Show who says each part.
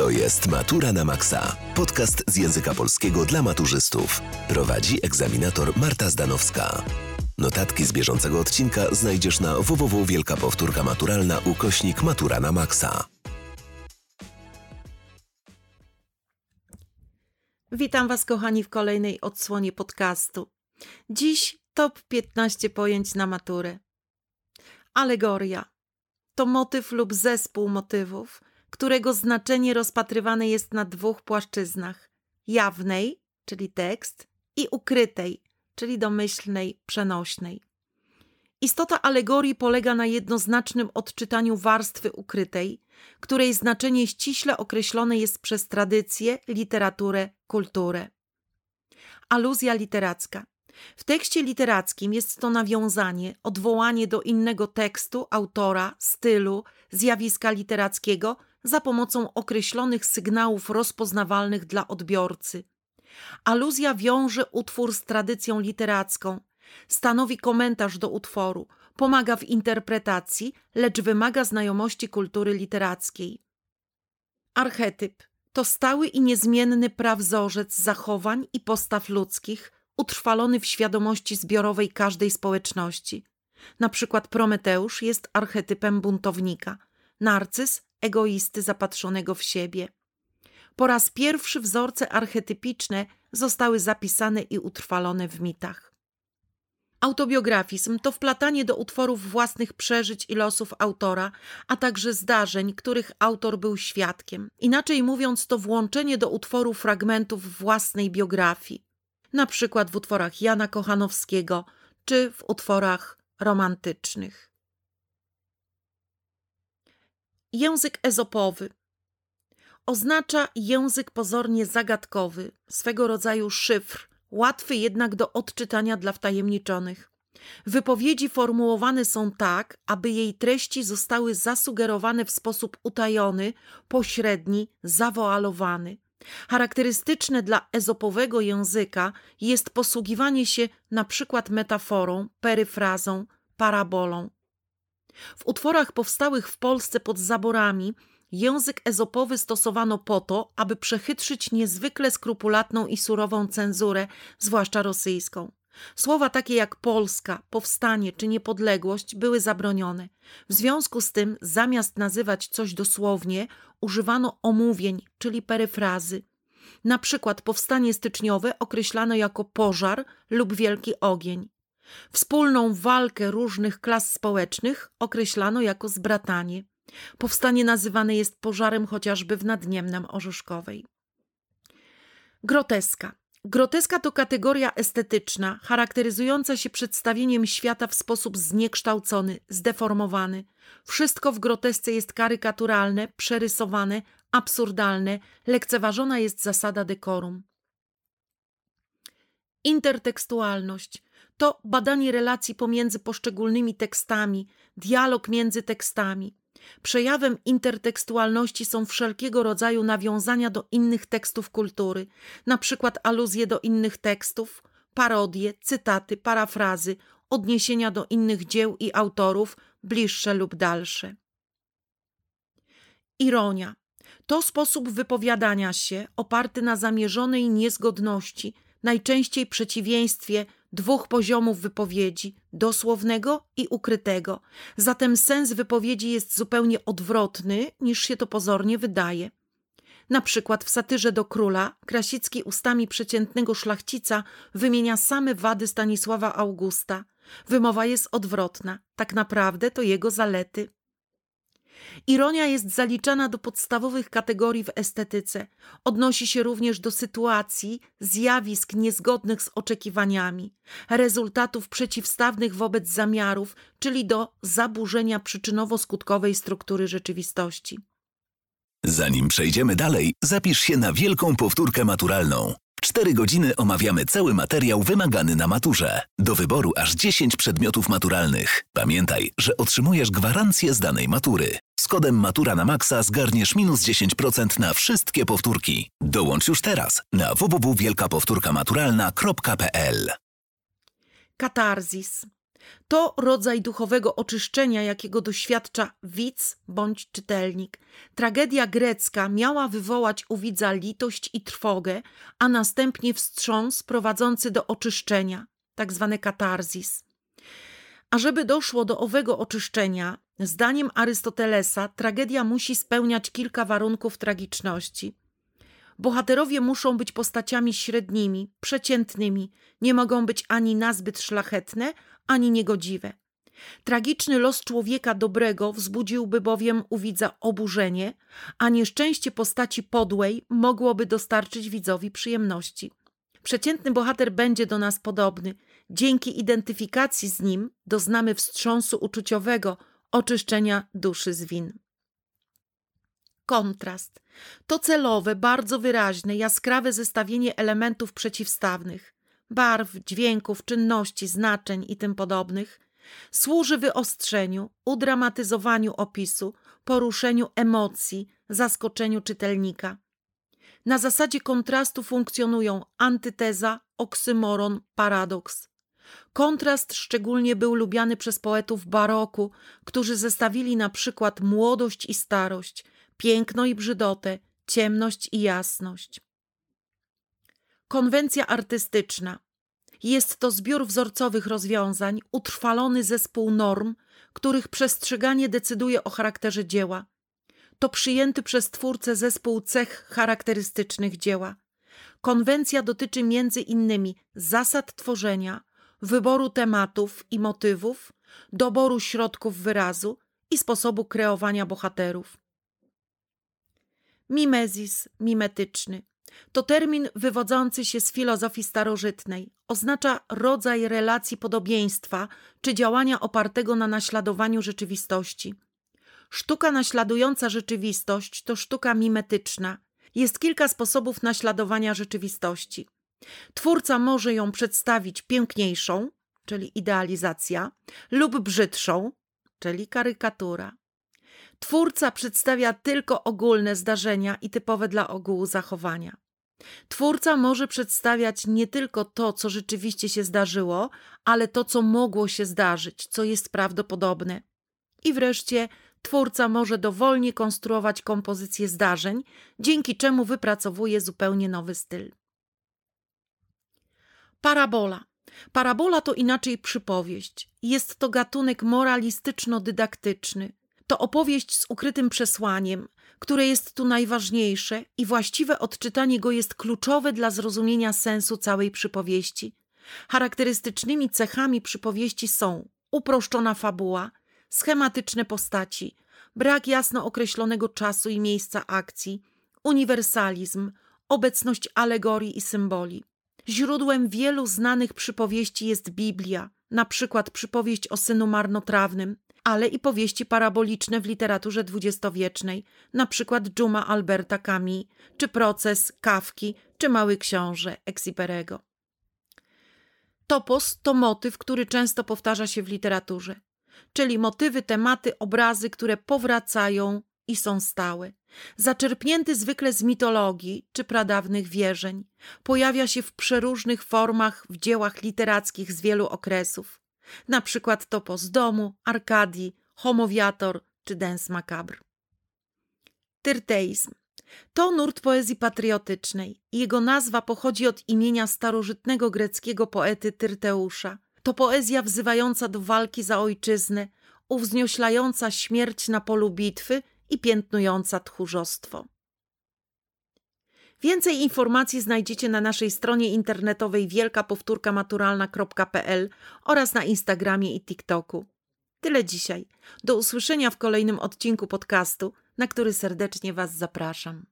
Speaker 1: To jest Matura na Maxa. Podcast z języka polskiego dla maturzystów. Prowadzi egzaminator Marta Zdanowska. Notatki z bieżącego odcinka znajdziesz na www Wielka Powtórka Maturalna ukośnik Matura na Maxa.
Speaker 2: Witam Was, kochani, w kolejnej odsłonie podcastu. Dziś top 15 pojęć na maturę. Alegoria to motyw lub zespół motywów, którego znaczenie rozpatrywane jest na dwóch płaszczyznach: jawnej, czyli tekst, i ukrytej, czyli domyślnej, przenośnej. Istota alegorii polega na jednoznacznym odczytaniu warstwy ukrytej, której znaczenie ściśle określone jest przez tradycję, literaturę, kulturę. Aluzja literacka. W tekście literackim jest to nawiązanie, odwołanie do innego tekstu, autora, stylu, zjawiska literackiego za pomocą określonych sygnałów rozpoznawalnych dla odbiorcy. Aluzja wiąże utwór z tradycją literacką, stanowi komentarz do utworu, pomaga w interpretacji, lecz wymaga znajomości kultury literackiej. Archetyp to stały i niezmienny prawzorzec zachowań i postaw ludzkich, utrwalony w świadomości zbiorowej każdej społeczności. Na przykład Prometeusz jest archetypem buntownika, narcyz egoisty zapatrzonego w siebie. Po raz pierwszy wzorce archetypiczne zostały zapisane i utrwalone w mitach. Autobiografizm to wplatanie do utworów własnych przeżyć i losów autora, a także zdarzeń, których autor był świadkiem. Inaczej mówiąc, to włączenie do utworu fragmentów własnej biografii, na przykład w utworach Jana Kochanowskiego czy w utworach romantycznych. Język ezopowy oznacza język pozornie zagadkowy, swego rodzaju szyfr, łatwy jednak do odczytania dla wtajemniczonych. Wypowiedzi formułowane są tak, aby jej treści zostały zasugerowane w sposób utajony, pośredni, zawoalowany. Charakterystyczne dla ezopowego języka jest posługiwanie się na przykład metaforą, peryfrazą, parabolą. W utworach powstałych w Polsce pod zaborami język ezopowy stosowano po to, aby przechytrzyć niezwykle skrupulatną i surową cenzurę, zwłaszcza rosyjską. Słowa takie jak Polska, powstanie czy niepodległość były zabronione. W związku z tym, zamiast nazywać coś dosłownie, używano omówień, czyli peryfrazy. Na przykład powstanie styczniowe określano jako pożar lub wielki ogień. Wspólną walkę różnych klas społecznych określano jako zbratanie. Powstanie nazywane jest pożarem chociażby w Nadniemnem Orzeszkowej. Groteska. Groteska to kategoria estetyczna, charakteryzująca się przedstawieniem świata w sposób zniekształcony, zdeformowany. Wszystko w grotesce jest karykaturalne, przerysowane, absurdalne, lekceważona jest zasada dekorum. Intertekstualność to badanie relacji pomiędzy poszczególnymi tekstami, dialog między tekstami. Przejawem intertekstualności są wszelkiego rodzaju nawiązania do innych tekstów kultury, na przykład aluzje do innych tekstów, parodie, cytaty, parafrazy, odniesienia do innych dzieł i autorów, bliższe lub dalsze. Ironia to sposób wypowiadania się oparty na zamierzonej niezgodności, najczęściej przeciwieństwie dwóch poziomów wypowiedzi dosłownego i ukrytego. Zatem sens wypowiedzi jest zupełnie odwrotny niż się to pozornie wydaje. Na przykład w satyrze do króla Krasicki ustami przeciętnego szlachcica wymienia same wady Stanisława Augusta. Wymowa jest odwrotna, tak naprawdę to jego zalety. Ironia jest zaliczana do podstawowych kategorii w estetyce. Odnosi się również do sytuacji, zjawisk niezgodnych z oczekiwaniami, rezultatów przeciwstawnych wobec zamiarów, czyli do zaburzenia przyczynowo-skutkowej struktury rzeczywistości.
Speaker 1: Zanim przejdziemy dalej, zapisz się na wielką powtórkę maturalną. 4 godziny omawiamy cały materiał wymagany na maturze. Do wyboru aż 10 przedmiotów maturalnych. Pamiętaj, że otrzymujesz gwarancję z danej matury. Kodem Matura na Maxa zgarniesz minus 10% na wszystkie powtórki. Dołącz już teraz na www.wielkapowtórkamaturalna.pl
Speaker 2: Katarzis To rodzaj duchowego oczyszczenia, jakiego doświadcza widz bądź czytelnik. Tragedia grecka miała wywołać u widza litość i trwogę, a następnie wstrząs prowadzący do oczyszczenia, tak zwany katarzis. A żeby doszło do owego oczyszczenia, zdaniem Arystotelesa, tragedia musi spełniać kilka warunków tragiczności. Bohaterowie muszą być postaciami średnimi, przeciętnymi, nie mogą być ani nazbyt szlachetne, ani niegodziwe. Tragiczny los człowieka dobrego wzbudziłby bowiem u widza oburzenie, a nieszczęście postaci podłej mogłoby dostarczyć widzowi przyjemności. Przeciętny bohater będzie do nas podobny. Dzięki identyfikacji z nim doznamy wstrząsu uczuciowego, oczyszczenia duszy z win. Kontrast to celowe, bardzo wyraźne, jaskrawe zestawienie elementów przeciwstawnych barw, dźwięków, czynności, znaczeń i tym podobnych, służy wyostrzeniu, udramatyzowaniu opisu, poruszeniu emocji, zaskoczeniu czytelnika. Na zasadzie kontrastu funkcjonują antyteza, oksymoron, paradoks. Kontrast szczególnie był lubiany przez poetów baroku, którzy zestawili na przykład młodość i starość, piękno i brzydotę, ciemność i jasność. Konwencja artystyczna. Jest to zbiór wzorcowych rozwiązań, utrwalony zespół norm, których przestrzeganie decyduje o charakterze dzieła. To przyjęty przez twórcę zespół cech charakterystycznych dzieła. Konwencja dotyczy między innymi zasad tworzenia, wyboru tematów i motywów, doboru środków wyrazu i sposobu kreowania bohaterów. Mimezis mimetyczny to termin wywodzący się z filozofii starożytnej. Oznacza rodzaj relacji podobieństwa czy działania opartego na naśladowaniu rzeczywistości. Sztuka naśladująca rzeczywistość to sztuka mimetyczna. Jest kilka sposobów naśladowania rzeczywistości. Twórca może ją przedstawić piękniejszą, czyli idealizacja, lub brzydszą, czyli karykatura. Twórca przedstawia tylko ogólne zdarzenia i typowe dla ogółu zachowania. Twórca może przedstawiać nie tylko to, co rzeczywiście się zdarzyło, ale to, co mogło się zdarzyć, co jest prawdopodobne. I wreszcie twórca może dowolnie konstruować kompozycję zdarzeń, dzięki czemu wypracowuje zupełnie nowy styl. Parabola. Parabola to inaczej przypowieść. Jest to gatunek moralistyczno-dydaktyczny. To opowieść z ukrytym przesłaniem, które jest tu najważniejsze i właściwe odczytanie go jest kluczowe dla zrozumienia sensu całej przypowieści. Charakterystycznymi cechami przypowieści są uproszczona fabuła, schematyczne postaci, brak jasno określonego czasu i miejsca akcji, uniwersalizm, obecność alegorii i symboli. Źródłem wielu znanych przypowieści jest Biblia, na przykład przypowieść o synu marnotrawnym, ale i powieści paraboliczne w literaturze dwudziestowiecznej, na przykład Dżuma Alberta Camus, czy Proces Kawki, czy Mały Książę Exiperego. Topos to motyw, który często powtarza się w literaturze, czyli motywy, tematy, obrazy, które powracają i są stałe. Zaczerpnięty zwykle z mitologii czy pradawnych wierzeń, pojawia się w przeróżnych formach w dziełach literackich z wielu okresów na przykład Topos domu, Arkadii, Homowiator czy Dance Macabre. Tyrteizm to nurt poezji patriotycznej. Jego nazwa pochodzi od imienia starożytnego greckiego poety Tyrteusza. To poezja wzywająca do walki za ojczyznę, uwznioślająca śmierć na polu bitwy i piętnująca tchórzostwo. Więcej informacji znajdziecie na naszej stronie internetowej wielkapowtórkamaturalna.pl oraz na Instagramie i TikToku. Tyle dzisiaj. Do usłyszenia w kolejnym odcinku podcastu, na który serdecznie Was zapraszam.